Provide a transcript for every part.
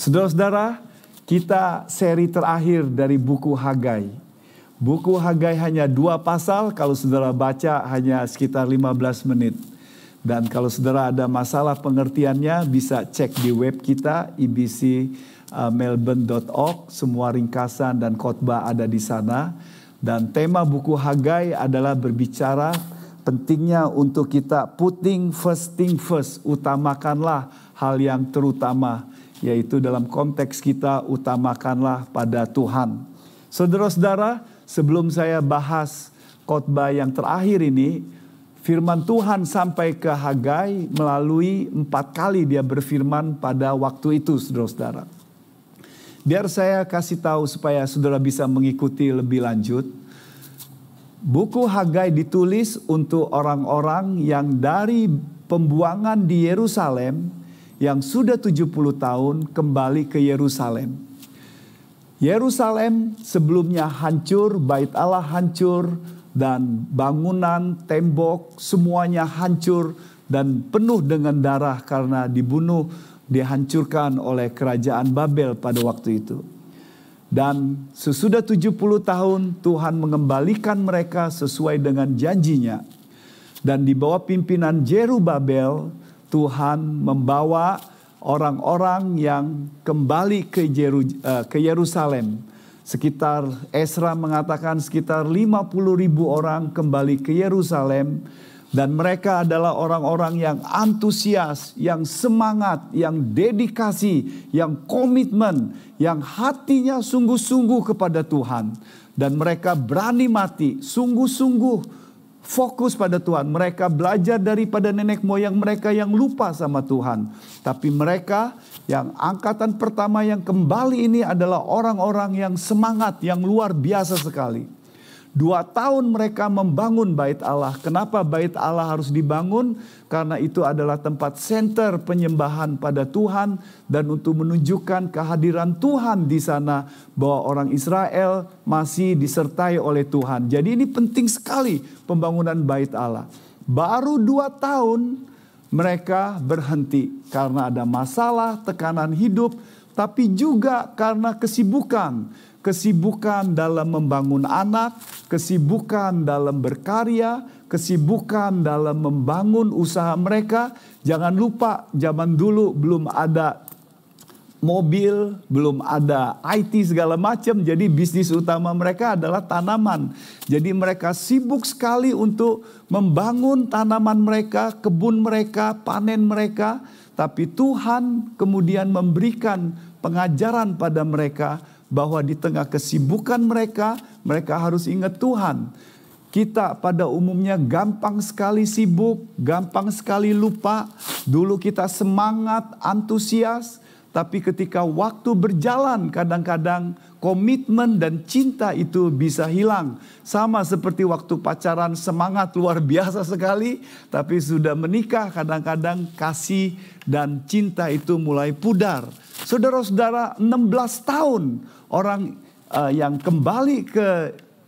Saudara-saudara, kita seri terakhir dari buku Hagai. Buku Hagai hanya dua pasal, kalau saudara baca hanya sekitar 15 menit. Dan kalau saudara ada masalah pengertiannya bisa cek di web kita ibcmelbourne.org. Uh, Semua ringkasan dan khotbah ada di sana. Dan tema buku Hagai adalah berbicara pentingnya untuk kita putting first thing first. Utamakanlah hal yang terutama. Yaitu dalam konteks kita utamakanlah pada Tuhan. Saudara-saudara, sebelum saya bahas khotbah yang terakhir ini, firman Tuhan sampai ke Hagai melalui empat kali dia berfirman pada waktu itu saudara-saudara. Biar saya kasih tahu supaya saudara bisa mengikuti lebih lanjut. Buku Hagai ditulis untuk orang-orang yang dari pembuangan di Yerusalem yang sudah 70 tahun kembali ke Yerusalem. Yerusalem sebelumnya hancur, bait Allah hancur, dan bangunan, tembok, semuanya hancur dan penuh dengan darah karena dibunuh, dihancurkan oleh kerajaan Babel pada waktu itu. Dan sesudah 70 tahun Tuhan mengembalikan mereka sesuai dengan janjinya. Dan di bawah pimpinan Jeru Babel, Tuhan membawa orang-orang yang kembali ke, uh, ke Yerusalem Sekitar Esra mengatakan sekitar 50 ribu orang kembali ke Yerusalem. Dan mereka adalah orang-orang yang antusias, yang semangat, yang dedikasi, yang komitmen, yang hatinya sungguh-sungguh kepada Tuhan. Dan mereka berani mati, sungguh-sungguh fokus pada Tuhan. Mereka belajar daripada nenek moyang mereka yang lupa sama Tuhan. Tapi mereka yang angkatan pertama yang kembali ini adalah orang-orang yang semangat, yang luar biasa sekali. Dua tahun mereka membangun bait Allah. Kenapa bait Allah harus dibangun? Karena itu adalah tempat center penyembahan pada Tuhan dan untuk menunjukkan kehadiran Tuhan di sana bahwa orang Israel masih disertai oleh Tuhan. Jadi ini penting sekali pembangunan bait Allah. Baru dua tahun mereka berhenti karena ada masalah, tekanan hidup, tapi juga karena kesibukan kesibukan dalam membangun anak, kesibukan dalam berkarya, kesibukan dalam membangun usaha mereka. Jangan lupa, zaman dulu belum ada mobil, belum ada IT segala macam. Jadi bisnis utama mereka adalah tanaman. Jadi mereka sibuk sekali untuk membangun tanaman mereka, kebun mereka, panen mereka. Tapi Tuhan kemudian memberikan pengajaran pada mereka bahwa di tengah kesibukan mereka, mereka harus ingat Tuhan. Kita pada umumnya gampang sekali sibuk, gampang sekali lupa. Dulu kita semangat, antusias, tapi ketika waktu berjalan kadang-kadang komitmen dan cinta itu bisa hilang. Sama seperti waktu pacaran semangat luar biasa sekali, tapi sudah menikah kadang-kadang kasih dan cinta itu mulai pudar. Saudara-saudara 16 tahun orang uh, yang kembali ke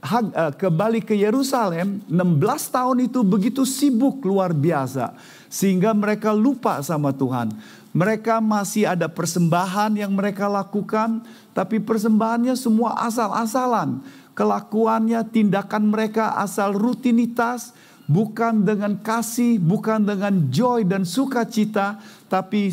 uh, kembali ke Yerusalem 16 tahun itu begitu sibuk luar biasa sehingga mereka lupa sama Tuhan. Mereka masih ada persembahan yang mereka lakukan, tapi persembahannya semua asal-asalan. Kelakuannya, tindakan mereka asal rutinitas, bukan dengan kasih, bukan dengan joy dan sukacita, tapi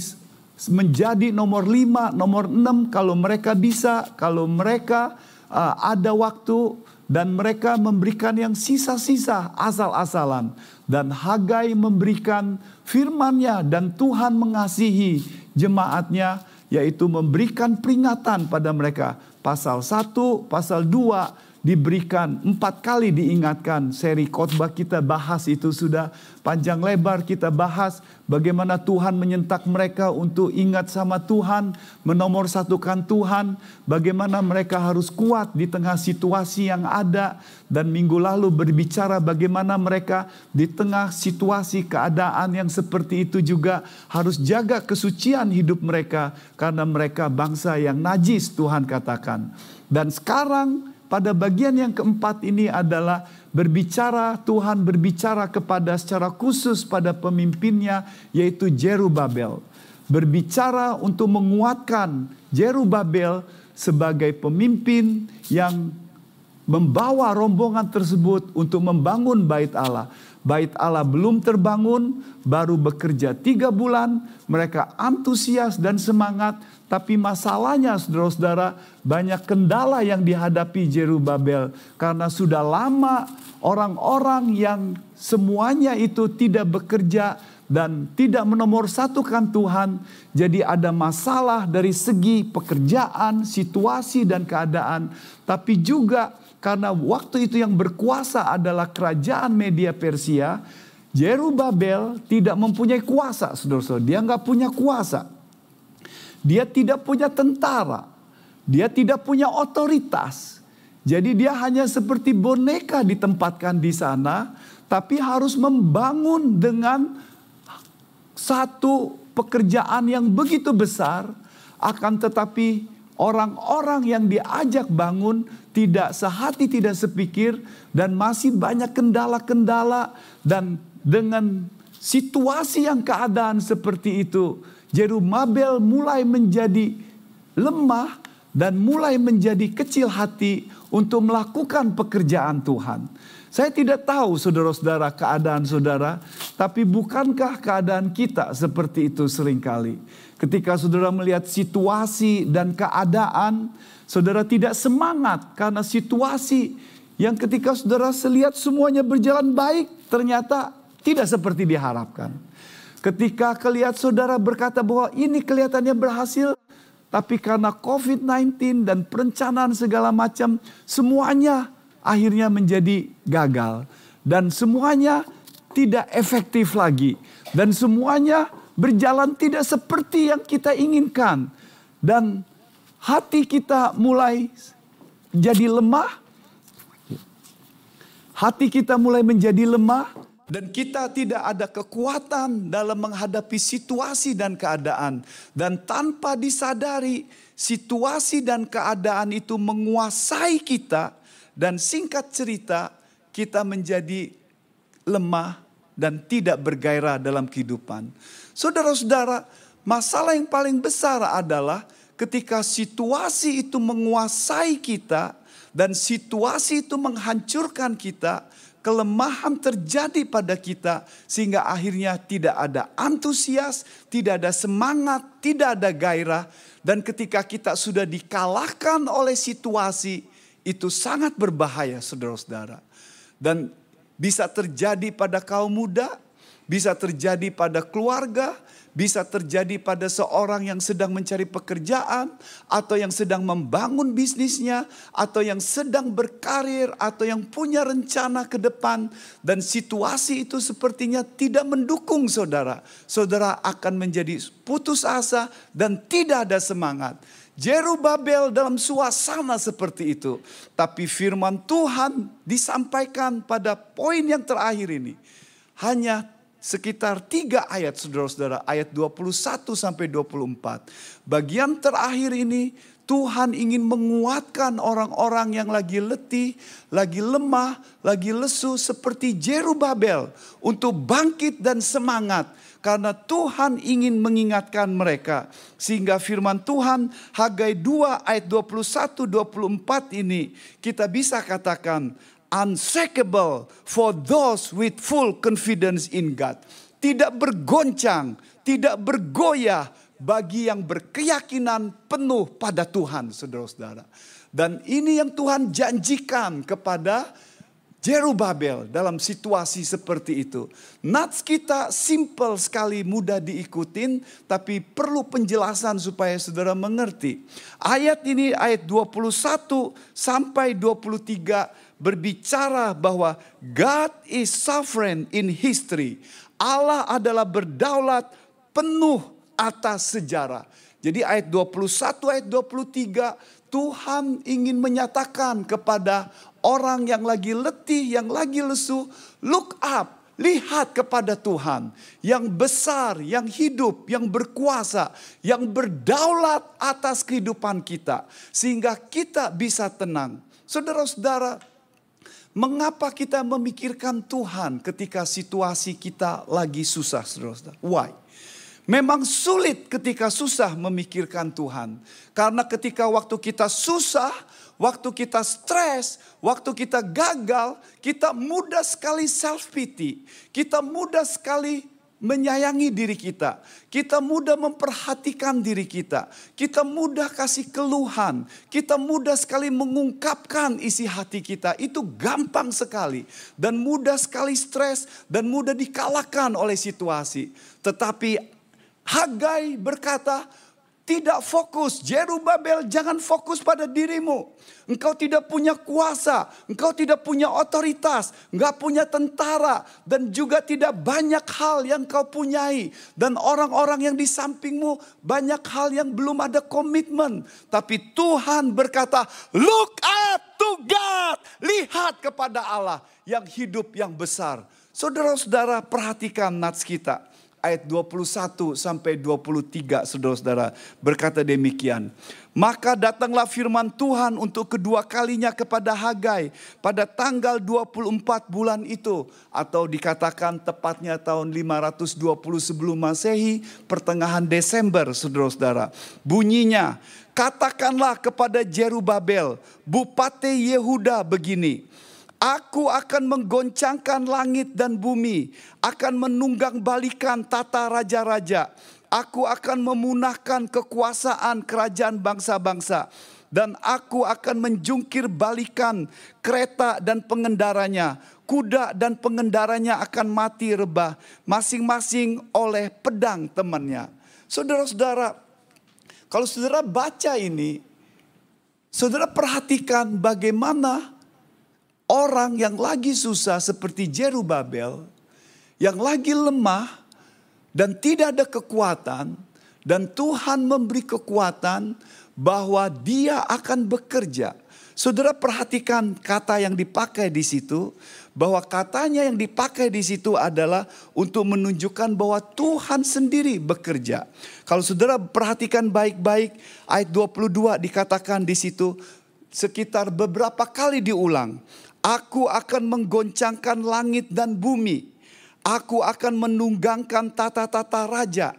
menjadi nomor lima, nomor enam kalau mereka bisa, kalau mereka uh, ada waktu dan mereka memberikan yang sisa-sisa asal-asalan. Dan Hagai memberikan firmannya dan Tuhan mengasihi jemaatnya yaitu memberikan peringatan pada mereka. Pasal 1, pasal 2, diberikan empat kali diingatkan. Seri khotbah kita bahas itu sudah panjang lebar kita bahas bagaimana Tuhan menyentak mereka untuk ingat sama Tuhan menomor satukan Tuhan bagaimana mereka harus kuat di tengah situasi yang ada dan minggu lalu berbicara bagaimana mereka di tengah situasi keadaan yang seperti itu juga harus jaga kesucian hidup mereka karena mereka bangsa yang najis Tuhan katakan. Dan sekarang pada bagian yang keempat ini adalah berbicara Tuhan berbicara kepada secara khusus pada pemimpinnya yaitu Jerubabel. Berbicara untuk menguatkan Jerubabel sebagai pemimpin yang membawa rombongan tersebut untuk membangun bait Allah. Bait Allah belum terbangun, baru bekerja tiga bulan. Mereka antusias dan semangat, tapi masalahnya saudara-saudara banyak kendala yang dihadapi Jerubabel. Karena sudah lama orang-orang yang semuanya itu tidak bekerja dan tidak menomorsatukan Tuhan. Jadi ada masalah dari segi pekerjaan, situasi dan keadaan. Tapi juga karena waktu itu yang berkuasa adalah kerajaan media Persia, Jerubabel tidak mempunyai kuasa, saudara-saudara. Dia nggak punya kuasa. Dia tidak punya tentara. Dia tidak punya otoritas. Jadi dia hanya seperti boneka ditempatkan di sana, tapi harus membangun dengan satu pekerjaan yang begitu besar, akan tetapi orang-orang yang diajak bangun tidak sehati, tidak sepikir, dan masih banyak kendala-kendala. Dan dengan situasi yang keadaan seperti itu, Jerumabel mulai menjadi lemah dan mulai menjadi kecil hati untuk melakukan pekerjaan Tuhan. Saya tidak tahu saudara-saudara keadaan saudara, tapi bukankah keadaan kita seperti itu sering kali? Ketika saudara melihat situasi dan keadaan, Saudara tidak semangat karena situasi yang ketika saudara lihat semuanya berjalan baik, ternyata tidak seperti diharapkan. Ketika kelihat saudara berkata bahwa ini kelihatannya berhasil, tapi karena COVID-19 dan perencanaan segala macam, semuanya akhirnya menjadi gagal. Dan semuanya tidak efektif lagi. Dan semuanya berjalan tidak seperti yang kita inginkan. Dan hati kita mulai jadi lemah, hati kita mulai menjadi lemah, dan kita tidak ada kekuatan dalam menghadapi situasi dan keadaan, dan tanpa disadari, situasi dan keadaan itu menguasai kita, dan singkat cerita, kita menjadi lemah dan tidak bergairah dalam kehidupan. Saudara-saudara, masalah yang paling besar adalah ketika situasi itu menguasai kita dan situasi itu menghancurkan kita, kelemahan terjadi pada kita sehingga akhirnya tidak ada antusias, tidak ada semangat, tidak ada gairah dan ketika kita sudah dikalahkan oleh situasi itu sangat berbahaya saudara-saudara. Dan bisa terjadi pada kaum muda, bisa terjadi pada keluarga, bisa terjadi pada seorang yang sedang mencari pekerjaan, atau yang sedang membangun bisnisnya, atau yang sedang berkarir, atau yang punya rencana ke depan, dan situasi itu sepertinya tidak mendukung saudara. Saudara akan menjadi putus asa dan tidak ada semangat. Jerubabel dalam suasana seperti itu. Tapi firman Tuhan disampaikan pada poin yang terakhir ini. Hanya sekitar tiga ayat saudara-saudara, ayat 21 sampai 24. Bagian terakhir ini Tuhan ingin menguatkan orang-orang yang lagi letih, lagi lemah, lagi lesu seperti Jerubabel untuk bangkit dan semangat karena Tuhan ingin mengingatkan mereka sehingga firman Tuhan Hagai 2 ayat 21 24 ini kita bisa katakan unshakable for those with full confidence in God. Tidak bergoncang, tidak bergoyah bagi yang berkeyakinan penuh pada Tuhan, saudara-saudara. Dan ini yang Tuhan janjikan kepada Jerubabel dalam situasi seperti itu. Nats kita simple sekali mudah diikutin tapi perlu penjelasan supaya saudara mengerti. Ayat ini ayat 21 sampai 23 berbicara bahwa God is sovereign in history. Allah adalah berdaulat penuh atas sejarah. Jadi ayat 21 ayat 23 Tuhan ingin menyatakan kepada orang yang lagi letih, yang lagi lesu, look up, lihat kepada Tuhan yang besar, yang hidup, yang berkuasa, yang berdaulat atas kehidupan kita, sehingga kita bisa tenang. Saudara-saudara, mengapa kita memikirkan Tuhan ketika situasi kita lagi susah, saudara-saudara? Why? Memang sulit ketika susah memikirkan Tuhan. Karena ketika waktu kita susah, waktu kita stres, waktu kita gagal, kita mudah sekali self pity. Kita mudah sekali menyayangi diri kita. Kita mudah memperhatikan diri kita. Kita mudah kasih keluhan. Kita mudah sekali mengungkapkan isi hati kita. Itu gampang sekali. Dan mudah sekali stres dan mudah dikalahkan oleh situasi. Tetapi Hagai berkata, tidak fokus. Jerubabel jangan fokus pada dirimu. Engkau tidak punya kuasa, engkau tidak punya otoritas, enggak punya tentara dan juga tidak banyak hal yang kau punyai dan orang-orang yang di sampingmu banyak hal yang belum ada komitmen. Tapi Tuhan berkata, "Look up to God." Lihat kepada Allah yang hidup yang besar. Saudara-saudara, perhatikan nats kita ayat 21 sampai 23 saudara-saudara berkata demikian. Maka datanglah firman Tuhan untuk kedua kalinya kepada Hagai pada tanggal 24 bulan itu atau dikatakan tepatnya tahun 520 sebelum Masehi pertengahan Desember saudara-saudara. Bunyinya, katakanlah kepada Jerubabel, Bupati Yehuda begini, Aku akan menggoncangkan langit dan bumi, akan menunggang balikan tata raja-raja. Aku akan memunahkan kekuasaan kerajaan bangsa-bangsa dan aku akan menjungkir balikan kereta dan pengendaranya. Kuda dan pengendaranya akan mati rebah masing-masing oleh pedang temannya. Saudara-saudara, kalau saudara baca ini, saudara perhatikan bagaimana orang yang lagi susah seperti Jerubabel, yang lagi lemah dan tidak ada kekuatan, dan Tuhan memberi kekuatan bahwa Dia akan bekerja. Saudara perhatikan kata yang dipakai di situ, bahwa katanya yang dipakai di situ adalah untuk menunjukkan bahwa Tuhan sendiri bekerja. Kalau saudara perhatikan baik-baik ayat 22 dikatakan di situ sekitar beberapa kali diulang. Aku akan menggoncangkan langit dan bumi. Aku akan menunggangkan tata-tata raja.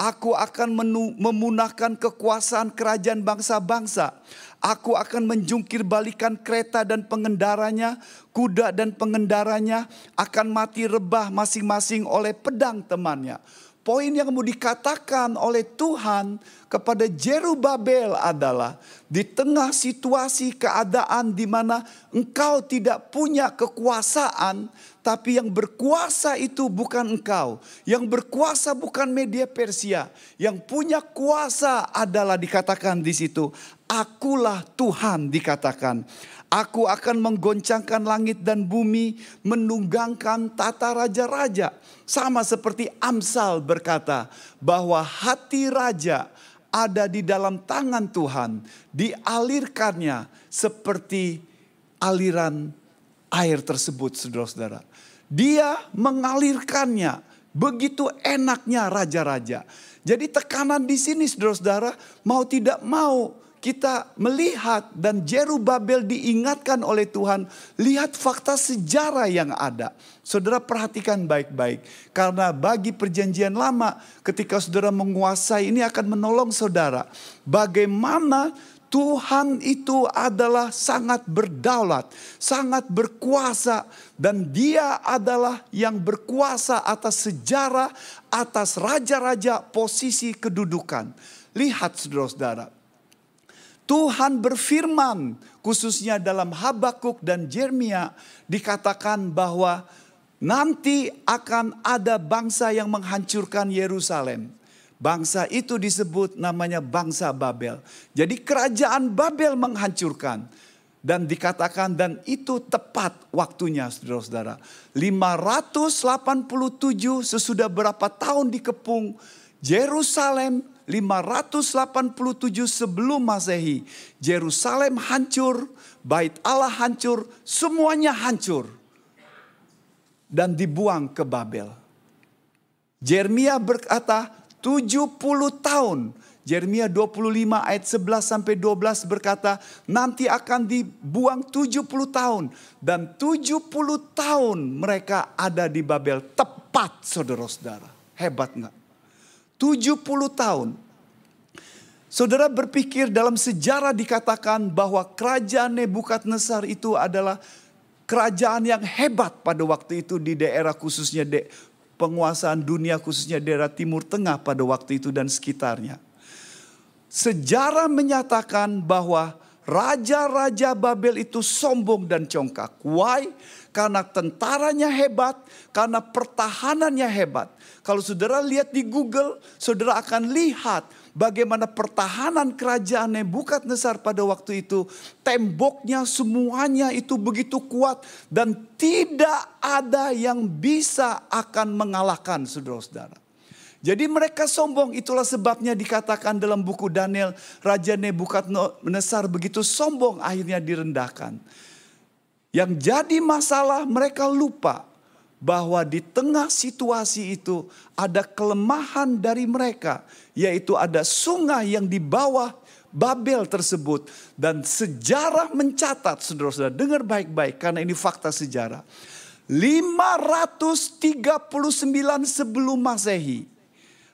Aku akan memunahkan kekuasaan kerajaan bangsa-bangsa. Aku akan menjungkir balikan kereta dan pengendaranya, kuda dan pengendaranya akan mati rebah masing-masing oleh pedang temannya. Poin yang mau dikatakan oleh Tuhan kepada Jerubabel adalah di tengah situasi keadaan di mana engkau tidak punya kekuasaan, tapi yang berkuasa itu bukan engkau, yang berkuasa bukan media Persia, yang punya kuasa adalah dikatakan di situ, akulah Tuhan dikatakan. Aku akan menggoncangkan langit dan bumi, menunggangkan tata raja-raja. Sama seperti Amsal berkata bahwa hati raja ada di dalam tangan Tuhan, dialirkannya seperti aliran air tersebut, saudara-saudara. Dia mengalirkannya begitu enaknya raja-raja. Jadi tekanan di sini, saudara-saudara, mau tidak mau kita melihat dan Jerubabel diingatkan oleh Tuhan, lihat fakta sejarah yang ada. Saudara perhatikan baik-baik, karena bagi perjanjian lama ketika saudara menguasai ini akan menolong saudara. Bagaimana Tuhan itu adalah sangat berdaulat, sangat berkuasa, dan Dia adalah yang berkuasa atas sejarah, atas raja-raja, posisi kedudukan. Lihat, saudara-saudara, Tuhan berfirman khususnya dalam Habakuk dan Jeremia dikatakan bahwa nanti akan ada bangsa yang menghancurkan Yerusalem. Bangsa itu disebut namanya bangsa Babel. Jadi kerajaan Babel menghancurkan. Dan dikatakan dan itu tepat waktunya saudara-saudara. 587 sesudah berapa tahun dikepung Yerusalem 587 sebelum Masehi, Yerusalem hancur, bait Allah hancur, semuanya hancur dan dibuang ke Babel. Jeremia berkata 70 tahun. Jeremia 25 ayat 11 sampai 12 berkata nanti akan dibuang 70 tahun dan 70 tahun mereka ada di Babel tepat saudara-saudara. Hebat nggak? 70 tahun. Saudara berpikir dalam sejarah dikatakan bahwa kerajaan Nebukadnezar itu adalah kerajaan yang hebat pada waktu itu di daerah khususnya de, penguasaan dunia khususnya daerah Timur Tengah pada waktu itu dan sekitarnya. Sejarah menyatakan bahwa raja-raja Babel itu sombong dan congkak. Why? Karena tentaranya hebat, karena pertahanannya hebat. Kalau saudara lihat di Google, saudara akan lihat bagaimana pertahanan kerajaan Nebukadnezar pada waktu itu temboknya semuanya itu begitu kuat dan tidak ada yang bisa akan mengalahkan saudara-saudara. Jadi mereka sombong itulah sebabnya dikatakan dalam buku Daniel Raja Nebukadnezar begitu sombong akhirnya direndahkan. Yang jadi masalah mereka lupa bahwa di tengah situasi itu ada kelemahan dari mereka, yaitu ada sungai yang di bawah Babel tersebut dan sejarah mencatat saudara-saudara dengar baik-baik karena ini fakta sejarah. 539 sebelum Masehi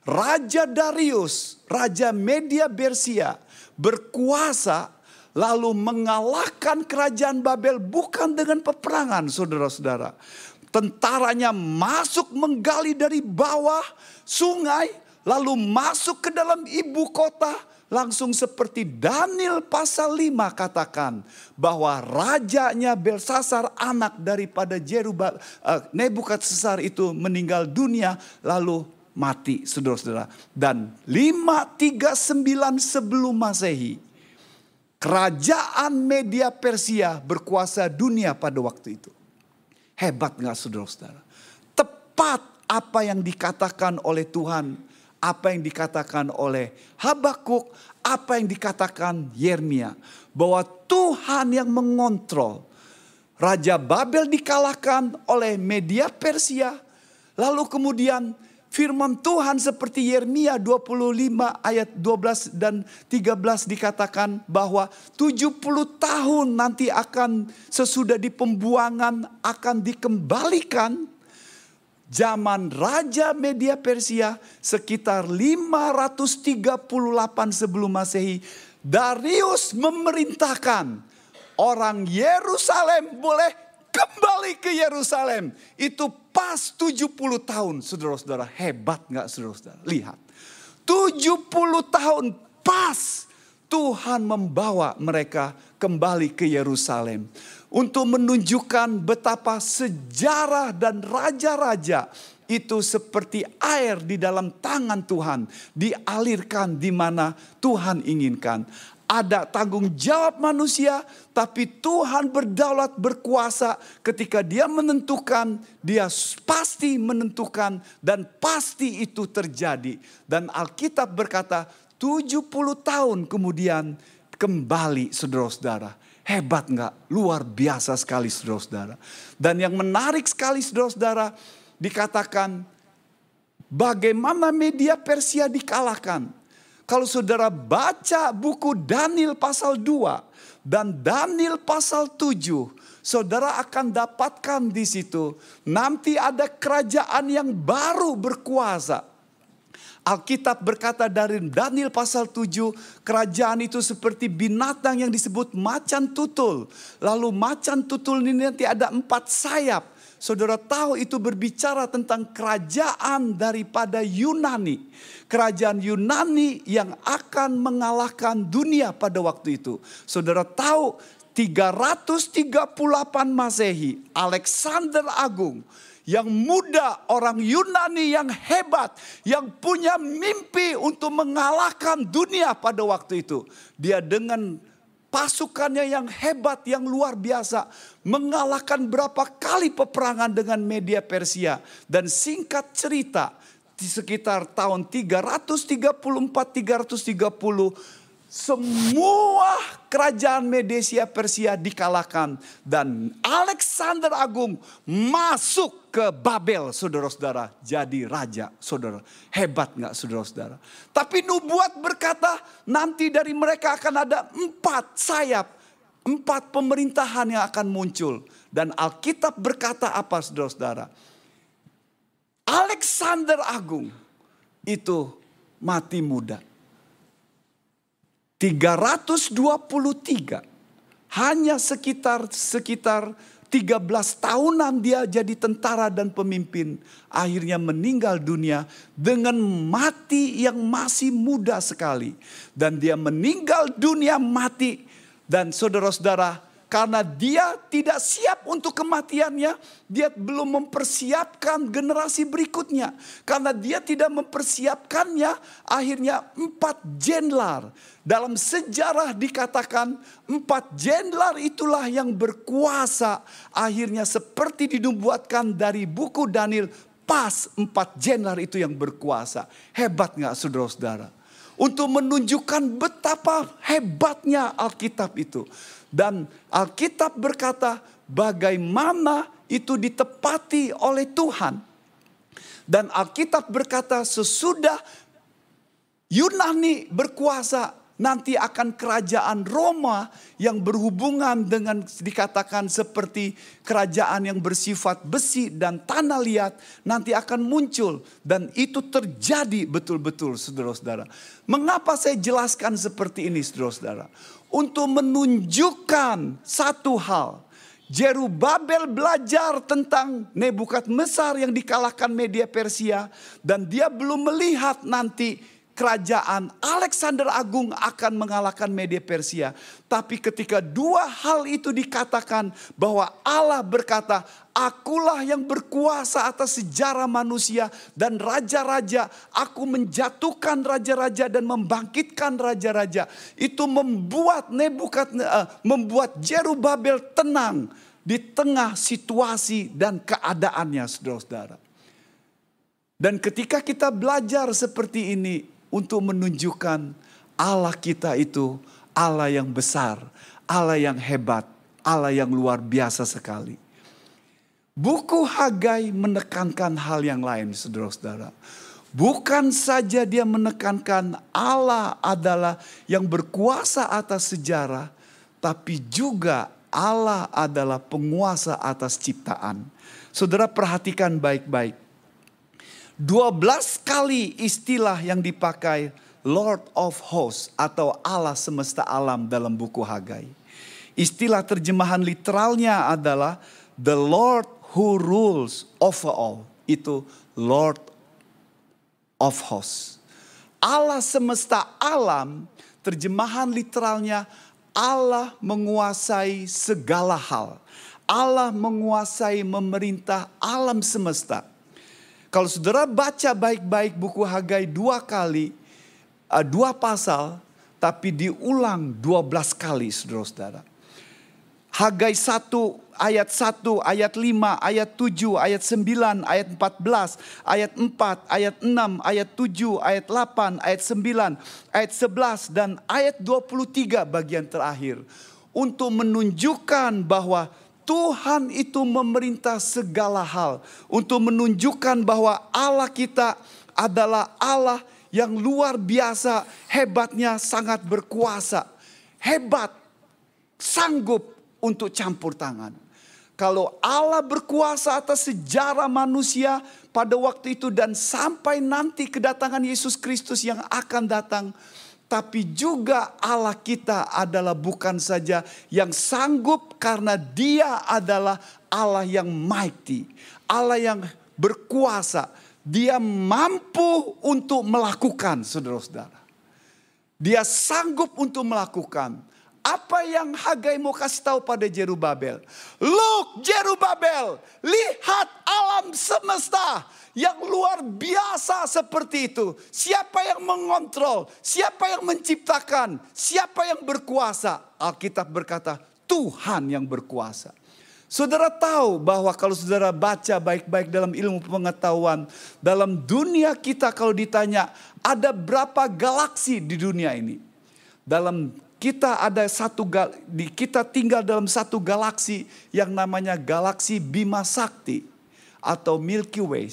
Raja Darius, Raja Media Persia berkuasa lalu mengalahkan kerajaan Babel bukan dengan peperangan saudara-saudara. Tentaranya masuk menggali dari bawah sungai, lalu masuk ke dalam ibu kota, langsung seperti Daniel pasal 5 katakan bahwa rajanya Belsasar anak daripada Jerubal uh, Nebukadnezar itu meninggal dunia lalu mati saudara-saudara dan 539 sebelum Masehi kerajaan media Persia berkuasa dunia pada waktu itu Hebat nggak saudara-saudara? Tepat apa yang dikatakan oleh Tuhan, apa yang dikatakan oleh Habakuk, apa yang dikatakan Yeremia. Bahwa Tuhan yang mengontrol. Raja Babel dikalahkan oleh media Persia. Lalu kemudian firman Tuhan seperti Yeremia 25 ayat 12 dan 13 dikatakan bahwa 70 tahun nanti akan sesudah di pembuangan akan dikembalikan zaman Raja Media Persia sekitar 538 sebelum Masehi Darius memerintahkan orang Yerusalem boleh kembali ke Yerusalem. Itu pas 70 tahun saudara-saudara. Hebat nggak saudara-saudara? Lihat. 70 tahun pas Tuhan membawa mereka kembali ke Yerusalem. Untuk menunjukkan betapa sejarah dan raja-raja itu seperti air di dalam tangan Tuhan. Dialirkan di mana Tuhan inginkan ada tanggung jawab manusia, tapi Tuhan berdaulat berkuasa ketika Dia menentukan, Dia pasti menentukan dan pasti itu terjadi. Dan Alkitab berkata 70 tahun kemudian kembali saudara-saudara. Hebat nggak? Luar biasa sekali saudara-saudara. Dan yang menarik sekali saudara-saudara dikatakan bagaimana media Persia dikalahkan kalau saudara baca buku Daniel pasal 2 dan Daniel pasal 7, saudara akan dapatkan di situ nanti ada kerajaan yang baru berkuasa. Alkitab berkata dari Daniel pasal 7, kerajaan itu seperti binatang yang disebut macan tutul. Lalu macan tutul ini nanti ada empat sayap. Saudara tahu itu berbicara tentang kerajaan daripada Yunani. Kerajaan Yunani yang akan mengalahkan dunia pada waktu itu. Saudara tahu 338 Masehi, Alexander Agung yang muda, orang Yunani yang hebat, yang punya mimpi untuk mengalahkan dunia pada waktu itu. Dia dengan pasukannya yang hebat, yang luar biasa. Mengalahkan berapa kali peperangan dengan media Persia. Dan singkat cerita, di sekitar tahun 334-330 semua kerajaan Medesia Persia dikalahkan. Dan Alexander Agung masuk ke Babel saudara-saudara. Jadi raja saudara. Hebat nggak saudara-saudara? Tapi nubuat berkata nanti dari mereka akan ada empat sayap empat pemerintahan yang akan muncul. Dan Alkitab berkata apa saudara-saudara? Alexander Agung itu mati muda. 323 hanya sekitar sekitar 13 tahunan dia jadi tentara dan pemimpin. Akhirnya meninggal dunia dengan mati yang masih muda sekali. Dan dia meninggal dunia mati. Dan saudara-saudara karena dia tidak siap untuk kematiannya, dia belum mempersiapkan generasi berikutnya. Karena dia tidak mempersiapkannya, akhirnya empat jenderal. Dalam sejarah dikatakan empat jenderal itulah yang berkuasa. Akhirnya seperti dinubuatkan dari buku Daniel, pas empat jenderal itu yang berkuasa. Hebat nggak saudara-saudara? Untuk menunjukkan betapa hebatnya Alkitab itu. Dan Alkitab berkata bagaimana itu ditepati oleh Tuhan. Dan Alkitab berkata sesudah Yunani berkuasa nanti akan kerajaan Roma yang berhubungan dengan dikatakan seperti kerajaan yang bersifat besi dan tanah liat nanti akan muncul dan itu terjadi betul-betul saudara-saudara. Mengapa saya jelaskan seperti ini saudara-saudara? Untuk menunjukkan satu hal. Jerubabel belajar tentang Nebukadnezar yang dikalahkan media Persia dan dia belum melihat nanti kerajaan Alexander Agung akan mengalahkan media Persia. Tapi ketika dua hal itu dikatakan bahwa Allah berkata, akulah yang berkuasa atas sejarah manusia dan raja-raja. Aku menjatuhkan raja-raja dan membangkitkan raja-raja. Itu membuat Nebukadnezar, uh, membuat Jerubabel tenang di tengah situasi dan keadaannya saudara-saudara. Dan ketika kita belajar seperti ini, untuk menunjukkan Allah kita itu Allah yang besar, Allah yang hebat, Allah yang luar biasa sekali. Buku Hagai menekankan hal yang lain, saudara-saudara. Bukan saja dia menekankan Allah adalah yang berkuasa atas sejarah, tapi juga Allah adalah penguasa atas ciptaan. Saudara perhatikan baik-baik 12 kali istilah yang dipakai Lord of Hosts atau Allah semesta alam dalam buku Hagai. Istilah terjemahan literalnya adalah the Lord who rules over all. Itu Lord of Hosts. Allah semesta alam terjemahan literalnya Allah menguasai segala hal. Allah menguasai memerintah alam semesta. Kalau saudara baca baik-baik buku Hagai dua kali, uh, dua pasal, tapi diulang dua belas kali saudara-saudara. Hagai 1 ayat 1, ayat 5, ayat 7, ayat 9, ayat 14, ayat 4, ayat 6, ayat 7, ayat 8, ayat 9, ayat 11 dan ayat 23 bagian terakhir untuk menunjukkan bahwa Tuhan itu memerintah segala hal untuk menunjukkan bahwa Allah kita adalah Allah yang luar biasa, hebatnya sangat berkuasa, hebat, sanggup untuk campur tangan. Kalau Allah berkuasa atas sejarah manusia pada waktu itu dan sampai nanti kedatangan Yesus Kristus yang akan datang, tapi juga Allah kita adalah bukan saja yang sanggup karena dia adalah Allah yang mighty. Allah yang berkuasa. Dia mampu untuk melakukan saudara-saudara. Dia sanggup untuk melakukan. Apa yang Hagai mau kasih tahu pada Jerubabel? Look Jerubabel, lihat alam semesta yang luar biasa seperti itu. Siapa yang mengontrol? Siapa yang menciptakan? Siapa yang berkuasa? Alkitab berkata, Tuhan yang berkuasa. Saudara tahu bahwa kalau saudara baca baik-baik dalam ilmu pengetahuan, dalam dunia kita kalau ditanya ada berapa galaksi di dunia ini? Dalam kita ada satu kita tinggal dalam satu galaksi yang namanya galaksi Bima Sakti atau Milky Way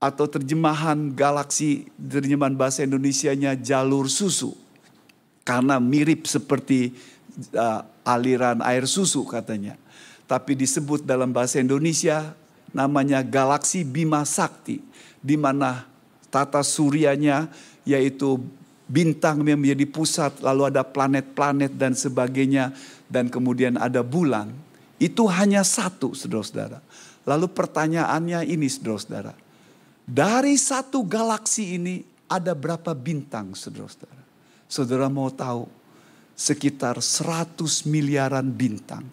atau terjemahan galaksi terjemahan bahasa Indonesianya jalur susu. Karena mirip seperti uh, aliran air susu katanya. Tapi disebut dalam bahasa Indonesia namanya galaksi Bima Sakti di mana tata suryanya yaitu bintang yang menjadi pusat, lalu ada planet-planet dan sebagainya, dan kemudian ada bulan. Itu hanya satu, saudara-saudara. Lalu pertanyaannya ini, saudara-saudara. Dari satu galaksi ini ada berapa bintang, saudara-saudara? Saudara mau tahu? Sekitar 100 miliaran bintang.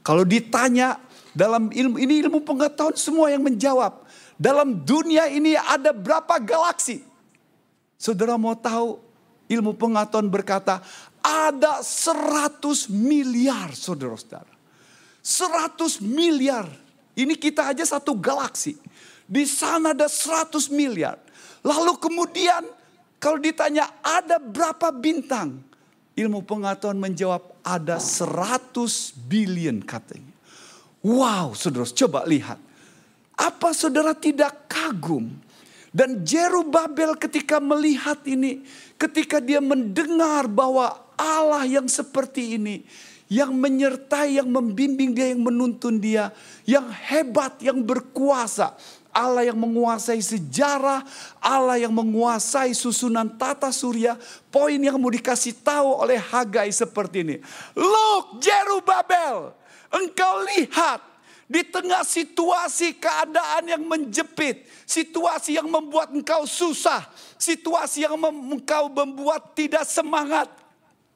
Kalau ditanya dalam ilmu ini ilmu pengetahuan semua yang menjawab. Dalam dunia ini ada berapa galaksi? Saudara mau tahu ilmu pengetahuan berkata ada 100 miliar saudara-saudara. 100 miliar. Ini kita aja satu galaksi. Di sana ada 100 miliar. Lalu kemudian kalau ditanya ada berapa bintang? Ilmu pengetahuan menjawab ada 100 billion katanya. Wow saudara coba lihat. Apa saudara tidak kagum? Dan Jerubabel ketika melihat ini, ketika dia mendengar bahwa Allah yang seperti ini, yang menyertai, yang membimbing dia, yang menuntun dia, yang hebat, yang berkuasa. Allah yang menguasai sejarah, Allah yang menguasai susunan tata surya. Poin yang mau dikasih tahu oleh Hagai seperti ini. Look Jerubabel, engkau lihat di tengah situasi keadaan yang menjepit, situasi yang membuat engkau susah, situasi yang engkau membuat tidak semangat,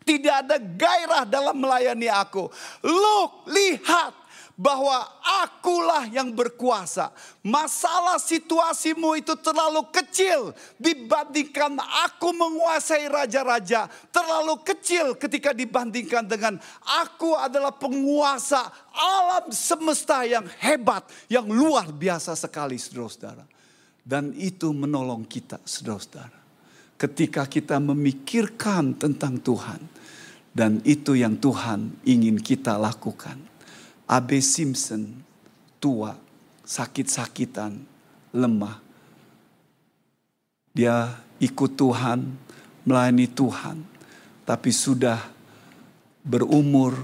tidak ada gairah dalam melayani aku. Look, lihat, bahwa akulah yang berkuasa. Masalah situasimu itu terlalu kecil dibandingkan aku menguasai raja-raja. Terlalu kecil ketika dibandingkan dengan aku adalah penguasa alam semesta yang hebat, yang luar biasa sekali saudara-saudara. Dan itu menolong kita saudara-saudara. Ketika kita memikirkan tentang Tuhan. Dan itu yang Tuhan ingin kita lakukan Abe Simpson tua, sakit-sakitan, lemah. Dia ikut Tuhan, melayani Tuhan, tapi sudah berumur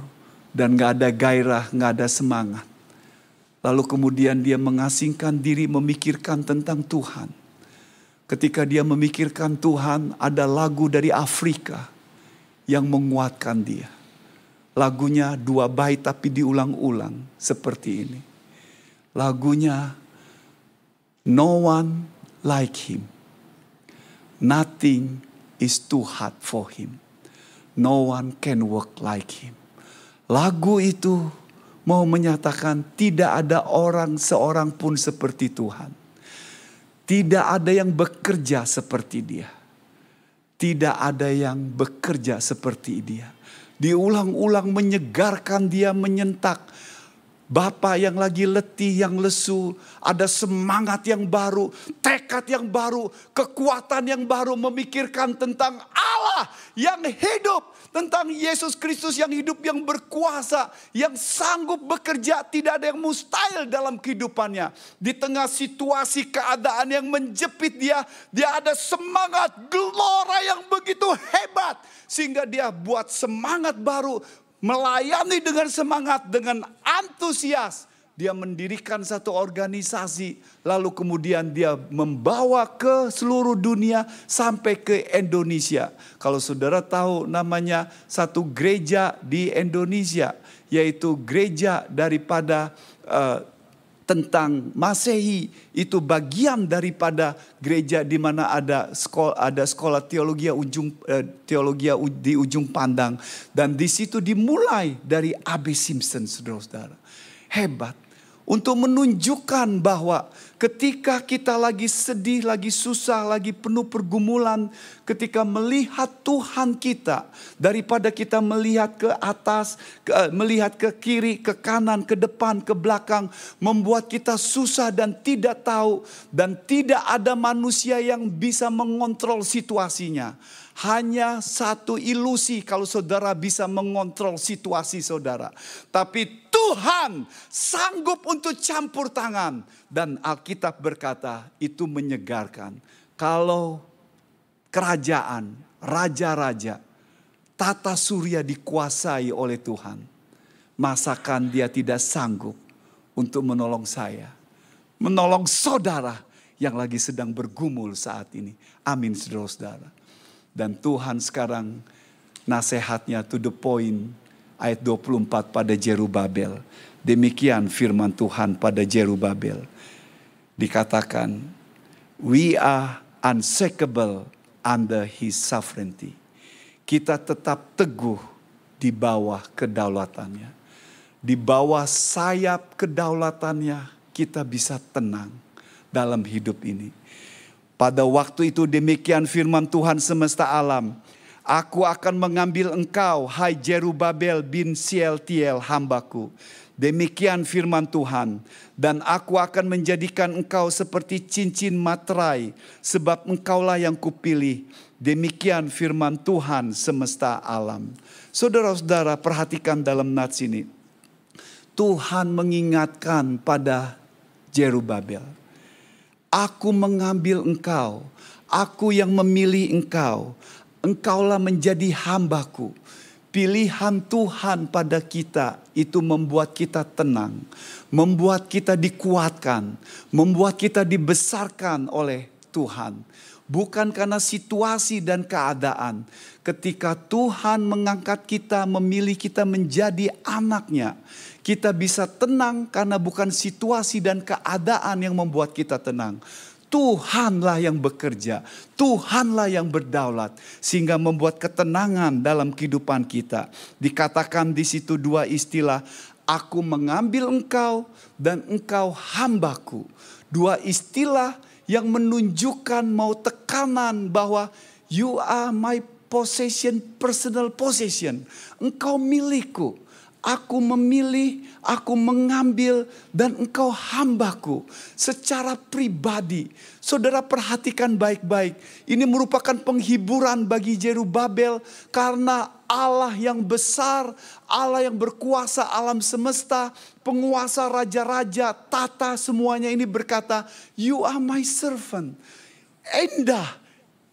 dan gak ada gairah, gak ada semangat. Lalu kemudian dia mengasingkan diri memikirkan tentang Tuhan. Ketika dia memikirkan Tuhan, ada lagu dari Afrika yang menguatkan dia Lagunya dua bait tapi diulang-ulang seperti ini. Lagunya No one like him. Nothing is too hard for him. No one can work like him. Lagu itu mau menyatakan tidak ada orang seorang pun seperti Tuhan. Tidak ada yang bekerja seperti dia. Tidak ada yang bekerja seperti dia diulang-ulang menyegarkan dia menyentak. Bapak yang lagi letih, yang lesu, ada semangat yang baru, tekad yang baru, kekuatan yang baru memikirkan tentang Allah yang hidup, tentang Yesus Kristus yang hidup, yang berkuasa, yang sanggup bekerja, tidak ada yang mustahil dalam kehidupannya. Di tengah situasi keadaan yang menjepit dia, dia ada semangat gelora yang begitu hebat sehingga dia buat semangat baru melayani dengan semangat, dengan antusias. Dia mendirikan satu organisasi, lalu kemudian dia membawa ke seluruh dunia sampai ke Indonesia. Kalau saudara tahu namanya satu gereja di Indonesia, yaitu gereja daripada uh, tentang Masehi itu bagian daripada gereja di mana ada sekolah ada sekolah teologi ujung eh, teologi di ujung pandang dan di situ dimulai dari AB Simpson saudara-saudara. Hebat untuk menunjukkan bahwa ketika kita lagi sedih, lagi susah, lagi penuh pergumulan, ketika melihat Tuhan kita, daripada kita melihat ke atas, ke, eh, melihat ke kiri, ke kanan, ke depan, ke belakang, membuat kita susah dan tidak tahu, dan tidak ada manusia yang bisa mengontrol situasinya. Hanya satu ilusi kalau saudara bisa mengontrol situasi saudara. Tapi Tuhan sanggup untuk campur tangan. Dan Alkitab berkata itu menyegarkan. Kalau kerajaan, raja-raja, tata surya dikuasai oleh Tuhan. Masakan dia tidak sanggup untuk menolong saya. Menolong saudara yang lagi sedang bergumul saat ini. Amin saudara-saudara. Dan Tuhan sekarang nasihatnya to the point ayat 24 pada Jerubabel. Demikian firman Tuhan pada Jerubabel. Dikatakan, we are unshakable under his sovereignty. Kita tetap teguh di bawah kedaulatannya. Di bawah sayap kedaulatannya kita bisa tenang dalam hidup ini. Pada waktu itu demikian firman Tuhan semesta alam. Aku akan mengambil engkau, hai Jerubabel bin Sieltiel hambaku. Demikian firman Tuhan. Dan aku akan menjadikan engkau seperti cincin materai. Sebab engkaulah yang kupilih. Demikian firman Tuhan semesta alam. Saudara-saudara perhatikan dalam nats ini. Tuhan mengingatkan pada Jerubabel Aku mengambil engkau, aku yang memilih engkau. Engkaulah menjadi hambaku. Pilihan Tuhan pada kita itu membuat kita tenang, membuat kita dikuatkan, membuat kita dibesarkan oleh Tuhan. Bukan karena situasi dan keadaan. Ketika Tuhan mengangkat kita, memilih kita menjadi anaknya kita bisa tenang karena bukan situasi dan keadaan yang membuat kita tenang. Tuhanlah yang bekerja, Tuhanlah yang berdaulat sehingga membuat ketenangan dalam kehidupan kita. Dikatakan di situ dua istilah, aku mengambil engkau dan engkau hambaku. Dua istilah yang menunjukkan mau tekanan bahwa you are my possession, personal possession. Engkau milikku. Aku memilih, aku mengambil, dan engkau hambaku secara pribadi. Saudara perhatikan baik-baik. Ini merupakan penghiburan bagi Jerubabel karena Allah yang besar, Allah yang berkuasa alam semesta, penguasa raja-raja, tata semuanya ini berkata, You are my servant. Indah,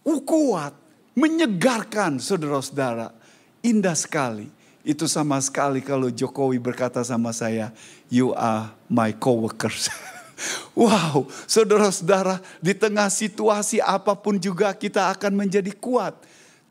kuat, menyegarkan saudara-saudara. Indah sekali. Itu sama sekali kalau Jokowi berkata sama saya, you are my coworkers. wow, saudara-saudara, di tengah situasi apa pun juga kita akan menjadi kuat.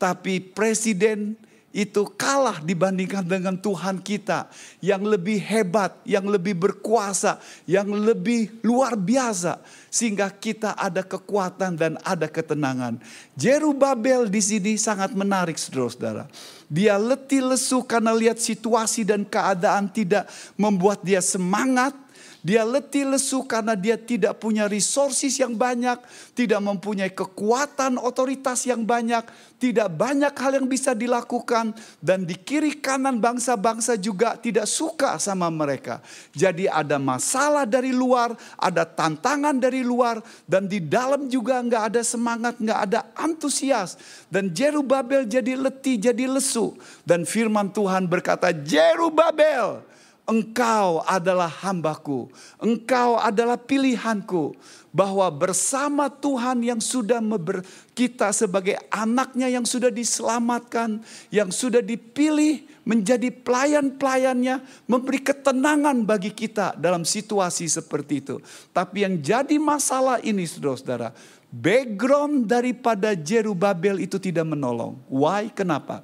Tapi presiden itu kalah dibandingkan dengan Tuhan kita yang lebih hebat, yang lebih berkuasa, yang lebih luar biasa sehingga kita ada kekuatan dan ada ketenangan. Jerubabel di sini sangat menarik Saudara-saudara. Dia letih lesu karena lihat situasi dan keadaan tidak membuat dia semangat, dia letih lesu karena dia tidak punya resources yang banyak, tidak mempunyai kekuatan otoritas yang banyak, tidak banyak hal yang bisa dilakukan dan di kiri kanan bangsa-bangsa juga tidak suka sama mereka. Jadi ada masalah dari luar, ada tantangan dari luar dan di dalam juga nggak ada semangat, nggak ada antusias dan Jerubabel jadi letih, jadi lesu dan firman Tuhan berkata Jerubabel engkau adalah hambaku, engkau adalah pilihanku. Bahwa bersama Tuhan yang sudah member, kita sebagai anaknya yang sudah diselamatkan, yang sudah dipilih menjadi pelayan-pelayannya, memberi ketenangan bagi kita dalam situasi seperti itu. Tapi yang jadi masalah ini saudara-saudara, background daripada Jerubabel itu tidak menolong. Why? Kenapa?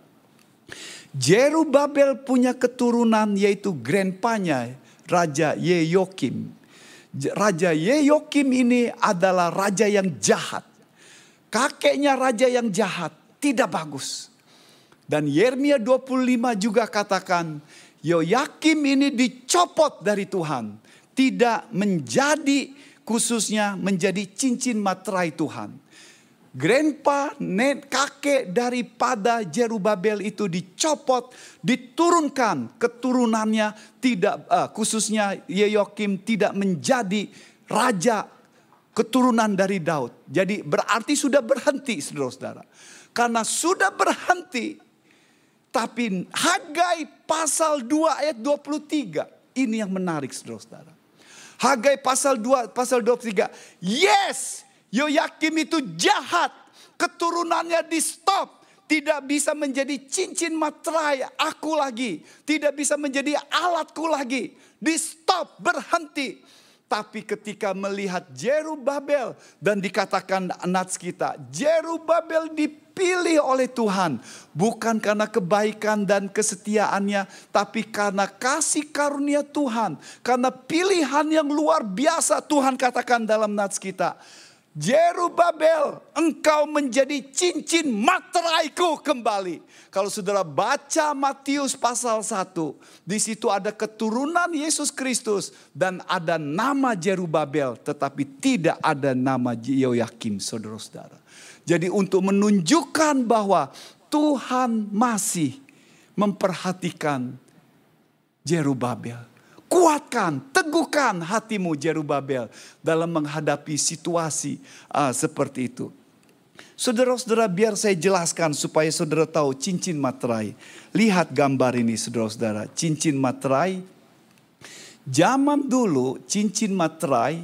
Jerubabel punya keturunan yaitu grandpanya Raja Yeyokim. Raja Yeyokim ini adalah raja yang jahat. Kakeknya raja yang jahat, tidak bagus. Dan Yeremia 25 juga katakan, Yoyakim ini dicopot dari Tuhan. Tidak menjadi khususnya menjadi cincin materai Tuhan grandpa, net, kakek daripada Jerubabel itu dicopot, diturunkan keturunannya tidak uh, khususnya Yeyokim tidak menjadi raja keturunan dari Daud. Jadi berarti sudah berhenti saudara-saudara. Karena sudah berhenti tapi Hagai pasal 2 ayat 23 ini yang menarik saudara-saudara. Hagai pasal 2 pasal 23. Yes, Yoyakim itu jahat. Keturunannya di stop. Tidak bisa menjadi cincin materai aku lagi. Tidak bisa menjadi alatku lagi. Di stop, berhenti. Tapi ketika melihat Jerubabel dan dikatakan nats kita, Jerubabel dipilih oleh Tuhan. Bukan karena kebaikan dan kesetiaannya, tapi karena kasih karunia Tuhan. Karena pilihan yang luar biasa Tuhan katakan dalam nats kita. Jerubabel, engkau menjadi cincin materaiku kembali. Kalau saudara baca Matius pasal 1, di situ ada keturunan Yesus Kristus dan ada nama Jerubabel, tetapi tidak ada nama Yoyakim, saudara-saudara. Jadi untuk menunjukkan bahwa Tuhan masih memperhatikan Jerubabel Kuatkan, teguhkan hatimu Jerubabel dalam menghadapi situasi uh, seperti itu. Saudara-saudara biar saya jelaskan supaya saudara tahu cincin materai. Lihat gambar ini saudara-saudara. Cincin materai. Zaman dulu cincin materai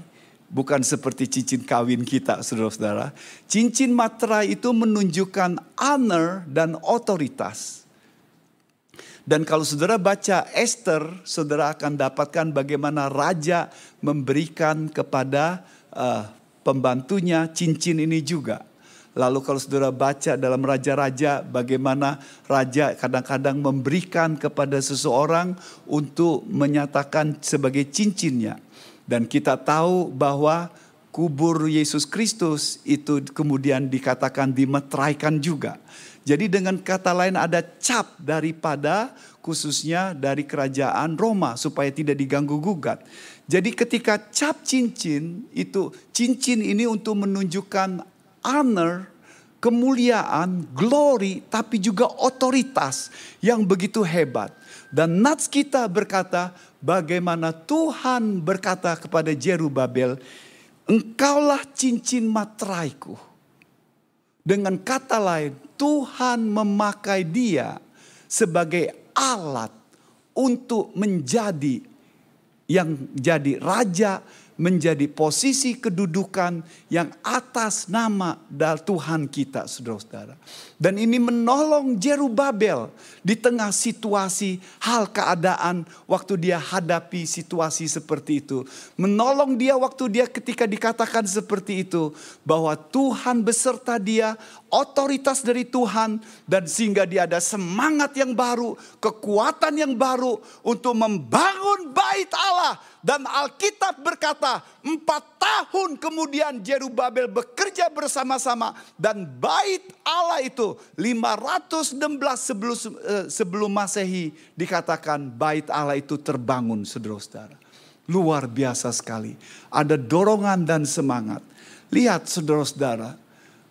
bukan seperti cincin kawin kita saudara-saudara. Cincin materai itu menunjukkan honor dan otoritas. Dan kalau saudara baca Esther, saudara akan dapatkan bagaimana raja memberikan kepada uh, pembantunya cincin ini juga. Lalu kalau saudara baca dalam raja-raja bagaimana raja kadang-kadang memberikan kepada seseorang untuk menyatakan sebagai cincinnya. Dan kita tahu bahwa kubur Yesus Kristus itu kemudian dikatakan dimetraikan juga. Jadi dengan kata lain ada cap daripada khususnya dari kerajaan Roma supaya tidak diganggu gugat. Jadi ketika cap cincin itu cincin ini untuk menunjukkan honor, kemuliaan, glory tapi juga otoritas yang begitu hebat. Dan Nats kita berkata bagaimana Tuhan berkata kepada Jerubabel, engkaulah cincin materaiku. Dengan kata lain, Tuhan memakai dia sebagai alat untuk menjadi yang jadi raja menjadi posisi kedudukan yang atas nama Tuhan kita saudara-saudara. Dan ini menolong Jerubabel di tengah situasi hal keadaan waktu dia hadapi situasi seperti itu. Menolong dia waktu dia ketika dikatakan seperti itu bahwa Tuhan beserta dia, otoritas dari Tuhan dan sehingga dia ada semangat yang baru, kekuatan yang baru untuk membangun bait Allah dan Alkitab berkata, empat tahun kemudian Jerubabel bekerja bersama-sama dan bait Allah itu 516 sebelum eh, sebelum Masehi dikatakan bait Allah itu terbangun saudara-saudara. Luar biasa sekali. Ada dorongan dan semangat. Lihat saudara-saudara,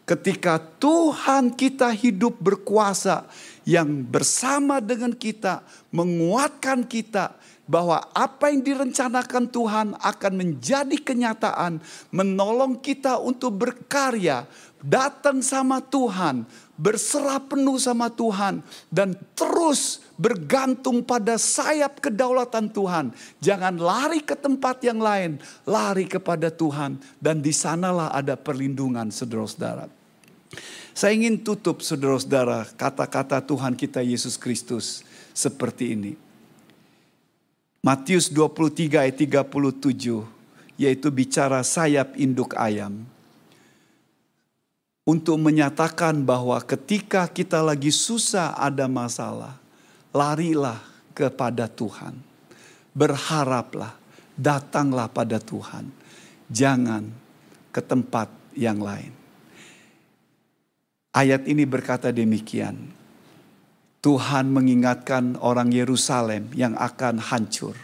ketika Tuhan kita hidup berkuasa yang bersama dengan kita, menguatkan kita, bahwa apa yang direncanakan Tuhan akan menjadi kenyataan, menolong kita untuk berkarya, datang sama Tuhan, berserah penuh sama Tuhan, dan terus bergantung pada sayap kedaulatan Tuhan. Jangan lari ke tempat yang lain, lari kepada Tuhan, dan di sanalah ada perlindungan, saudara-saudara. Saya ingin tutup, saudara-saudara, kata-kata Tuhan kita Yesus Kristus seperti ini. Matius 23 ayat 37 yaitu bicara sayap induk ayam. Untuk menyatakan bahwa ketika kita lagi susah ada masalah, larilah kepada Tuhan. Berharaplah, datanglah pada Tuhan. Jangan ke tempat yang lain. Ayat ini berkata demikian. Tuhan mengingatkan orang Yerusalem yang akan hancur.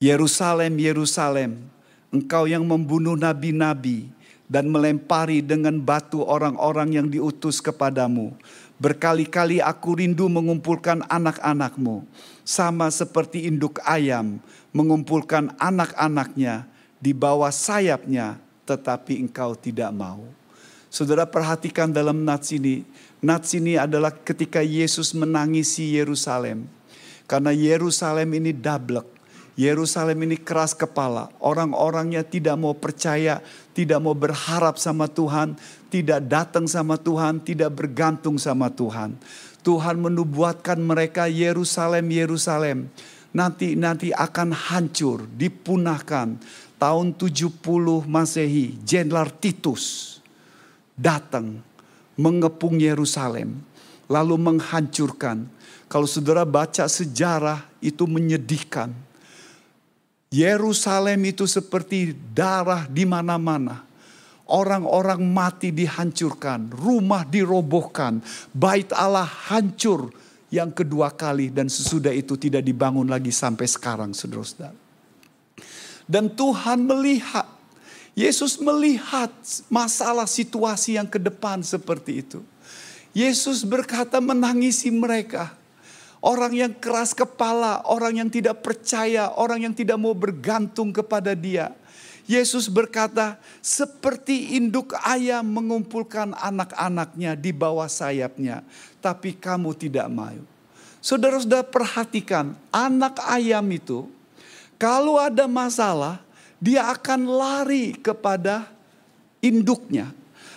Yerusalem, Yerusalem, engkau yang membunuh nabi-nabi dan melempari dengan batu orang-orang yang diutus kepadamu. Berkali-kali aku rindu mengumpulkan anak-anakmu, sama seperti induk ayam mengumpulkan anak-anaknya di bawah sayapnya, tetapi engkau tidak mau. Saudara perhatikan dalam nats ini, nats ini adalah ketika Yesus menangisi Yerusalem. Karena Yerusalem ini dablek, Yerusalem ini keras kepala. Orang-orangnya tidak mau percaya, tidak mau berharap sama Tuhan, tidak datang sama Tuhan, tidak bergantung sama Tuhan. Tuhan menubuatkan mereka Yerusalem, Yerusalem. nanti nanti akan hancur, dipunahkan. Tahun 70 Masehi, Jenderal Titus datang mengepung Yerusalem lalu menghancurkan. Kalau saudara baca sejarah itu menyedihkan. Yerusalem itu seperti darah di mana-mana. Orang-orang mati dihancurkan, rumah dirobohkan, bait Allah hancur yang kedua kali dan sesudah itu tidak dibangun lagi sampai sekarang saudara-saudara. Dan Tuhan melihat, Yesus melihat masalah situasi yang ke depan seperti itu. Yesus berkata menangisi mereka. Orang yang keras kepala, orang yang tidak percaya, orang yang tidak mau bergantung kepada dia. Yesus berkata, seperti induk ayam mengumpulkan anak-anaknya di bawah sayapnya, tapi kamu tidak mau. Saudara-saudara perhatikan, anak ayam itu kalau ada masalah, dia akan lari kepada induknya.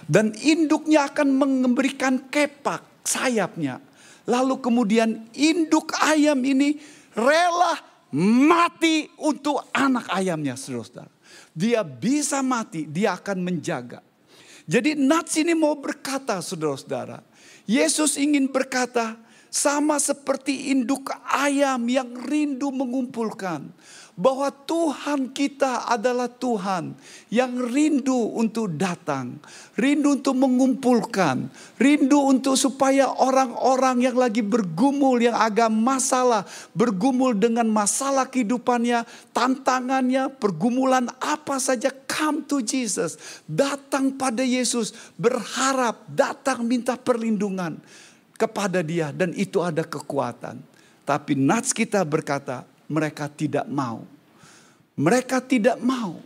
Dan induknya akan memberikan kepak sayapnya. Lalu kemudian induk ayam ini rela mati untuk anak ayamnya saudara-saudara. Dia bisa mati, dia akan menjaga. Jadi Nats ini mau berkata saudara-saudara. Yesus ingin berkata sama seperti induk ayam yang rindu mengumpulkan bahwa Tuhan kita adalah Tuhan yang rindu untuk datang, rindu untuk mengumpulkan, rindu untuk supaya orang-orang yang lagi bergumul yang agak masalah, bergumul dengan masalah kehidupannya, tantangannya, pergumulan apa saja come to Jesus, datang pada Yesus, berharap, datang minta perlindungan kepada Dia dan itu ada kekuatan. Tapi Nats kita berkata, mereka tidak mau. Mereka tidak mau.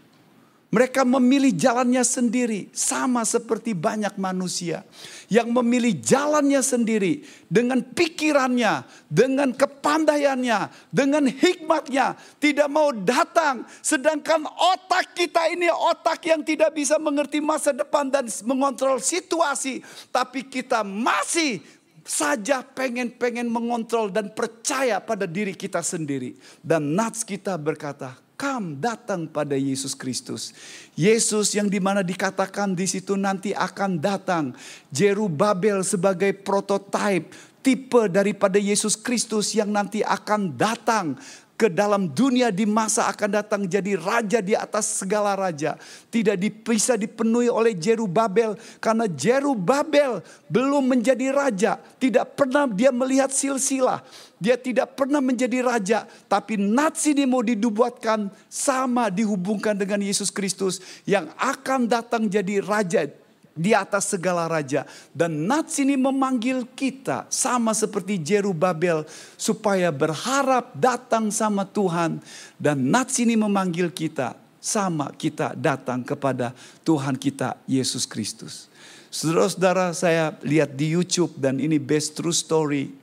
Mereka memilih jalannya sendiri, sama seperti banyak manusia yang memilih jalannya sendiri dengan pikirannya, dengan kepandaiannya, dengan hikmatnya, tidak mau datang. Sedangkan otak kita ini otak yang tidak bisa mengerti masa depan dan mengontrol situasi, tapi kita masih saja pengen-pengen mengontrol dan percaya pada diri kita sendiri. Dan nats kita berkata, come datang pada Yesus Kristus. Yesus yang di mana dikatakan di situ nanti akan datang. Jerubabel sebagai prototipe, tipe daripada Yesus Kristus yang nanti akan datang ke dalam dunia di masa akan datang jadi raja di atas segala raja. Tidak bisa dipenuhi oleh Jerubabel karena Jerubabel belum menjadi raja. Tidak pernah dia melihat silsilah. Dia tidak pernah menjadi raja. Tapi ini mau dibuatkan sama dihubungkan dengan Yesus Kristus yang akan datang jadi raja di atas segala raja. Dan Nats ini memanggil kita sama seperti Jerubabel supaya berharap datang sama Tuhan. Dan Nats ini memanggil kita sama kita datang kepada Tuhan kita Yesus Kristus. Saudara-saudara saya lihat di YouTube dan ini best true story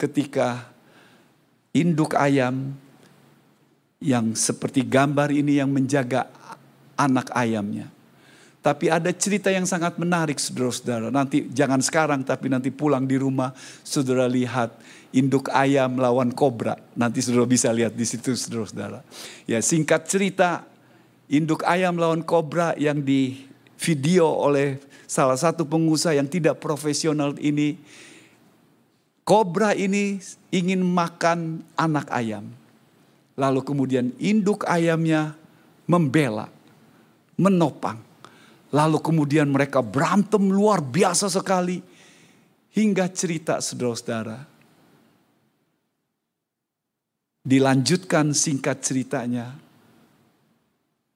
ketika induk ayam yang seperti gambar ini yang menjaga anak ayamnya tapi ada cerita yang sangat menarik saudara-saudara. Nanti jangan sekarang tapi nanti pulang di rumah saudara lihat induk ayam lawan kobra. Nanti saudara bisa lihat di situ saudara-saudara. Ya singkat cerita induk ayam lawan kobra yang di video oleh salah satu pengusaha yang tidak profesional ini. Kobra ini ingin makan anak ayam. Lalu kemudian induk ayamnya membela, menopang Lalu kemudian mereka berantem luar biasa sekali. Hingga cerita saudara-saudara. Dilanjutkan singkat ceritanya.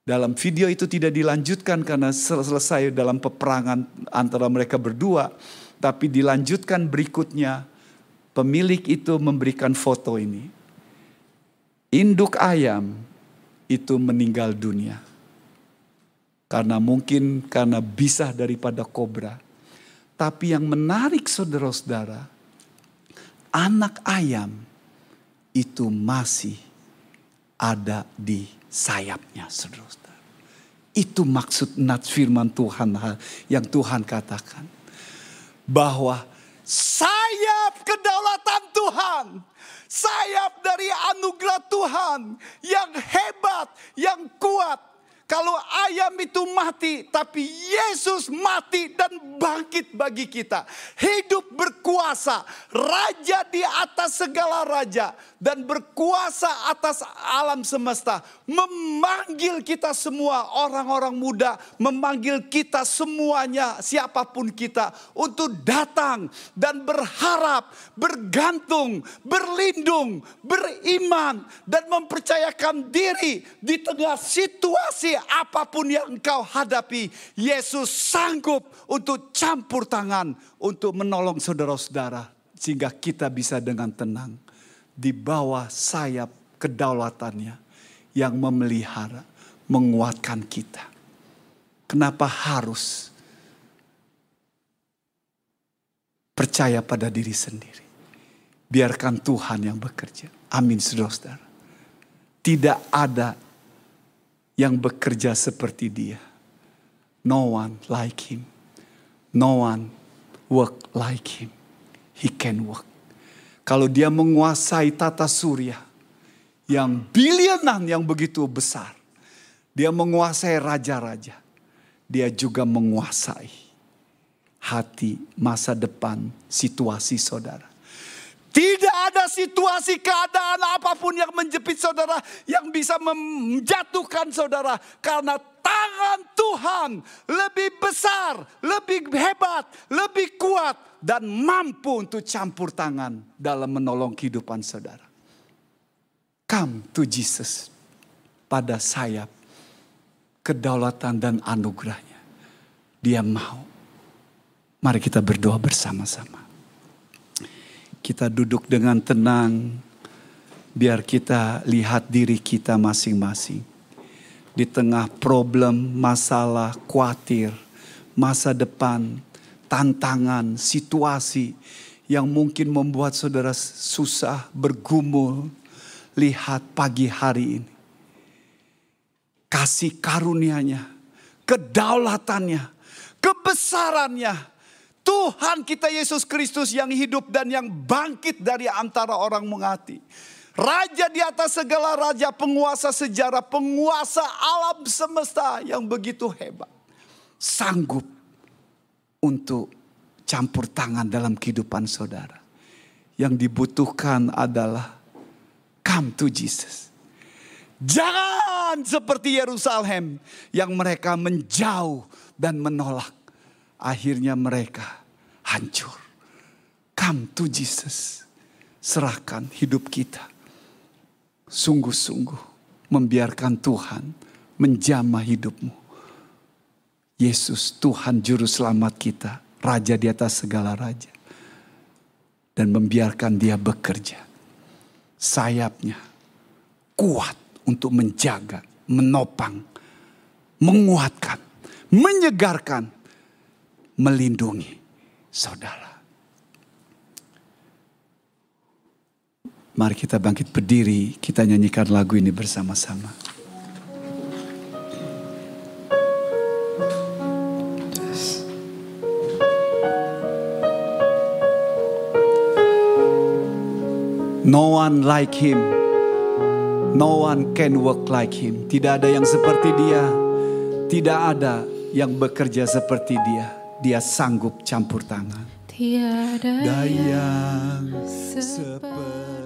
Dalam video itu tidak dilanjutkan karena selesai dalam peperangan antara mereka berdua. Tapi dilanjutkan berikutnya. Pemilik itu memberikan foto ini. Induk ayam itu meninggal dunia karena mungkin karena bisa daripada kobra. Tapi yang menarik saudara-saudara, anak ayam itu masih ada di sayapnya saudara-saudara. Itu maksud nats firman Tuhan yang Tuhan katakan. Bahwa sayap kedaulatan Tuhan sayap dari anugerah Tuhan yang hebat, yang kuat. Kalau ayam itu mati, tapi Yesus mati dan bangkit bagi kita. Hidup berkuasa, raja di atas segala raja, dan berkuasa atas alam semesta. Memanggil kita semua, orang-orang muda, memanggil kita semuanya, siapa pun kita, untuk datang dan berharap, bergantung, berlindung, beriman, dan mempercayakan diri di tengah situasi apa pun yang engkau hadapi, Yesus sanggup untuk campur tangan untuk menolong saudara-saudara sehingga kita bisa dengan tenang di bawah sayap kedaulatannya yang memelihara, menguatkan kita. Kenapa harus percaya pada diri sendiri? Biarkan Tuhan yang bekerja. Amin saudara-saudara. Tidak ada yang bekerja seperti dia. No one like him. No one work like him. He can work. Kalau dia menguasai tata surya yang bilionan yang begitu besar. Dia menguasai raja-raja. Dia juga menguasai hati masa depan situasi saudara. Tidak ada situasi keadaan apa pun yang menjepit saudara yang bisa menjatuhkan saudara karena tangan Tuhan lebih besar, lebih hebat, lebih kuat dan mampu untuk campur tangan dalam menolong kehidupan saudara. Come to Jesus pada sayap kedaulatan dan anugerahnya. Dia mau. Mari kita berdoa bersama-sama. Kita duduk dengan tenang, biar kita lihat diri kita masing-masing. Di tengah problem, masalah, khawatir, masa depan, tantangan, situasi yang mungkin membuat saudara susah, bergumul. Lihat pagi hari ini. Kasih karunia-Nya, kedaulatannya, kebesarannya, Tuhan kita Yesus Kristus yang hidup dan yang bangkit dari antara orang mengati. Raja di atas segala raja, penguasa sejarah, penguasa alam semesta yang begitu hebat. Sanggup untuk campur tangan dalam kehidupan saudara. Yang dibutuhkan adalah come to Jesus. Jangan seperti Yerusalem yang mereka menjauh dan menolak akhirnya mereka hancur. Come to Jesus. Serahkan hidup kita. Sungguh-sungguh membiarkan Tuhan menjamah hidupmu. Yesus Tuhan Juru Selamat kita. Raja di atas segala raja. Dan membiarkan dia bekerja. Sayapnya kuat untuk menjaga, menopang, menguatkan, menyegarkan, melindungi saudara. Mari kita bangkit berdiri, kita nyanyikan lagu ini bersama-sama. No one like him. No one can work like him. Tidak ada yang seperti dia. Tidak ada yang bekerja seperti dia dia sanggup campur tangan. Tiada yang seperti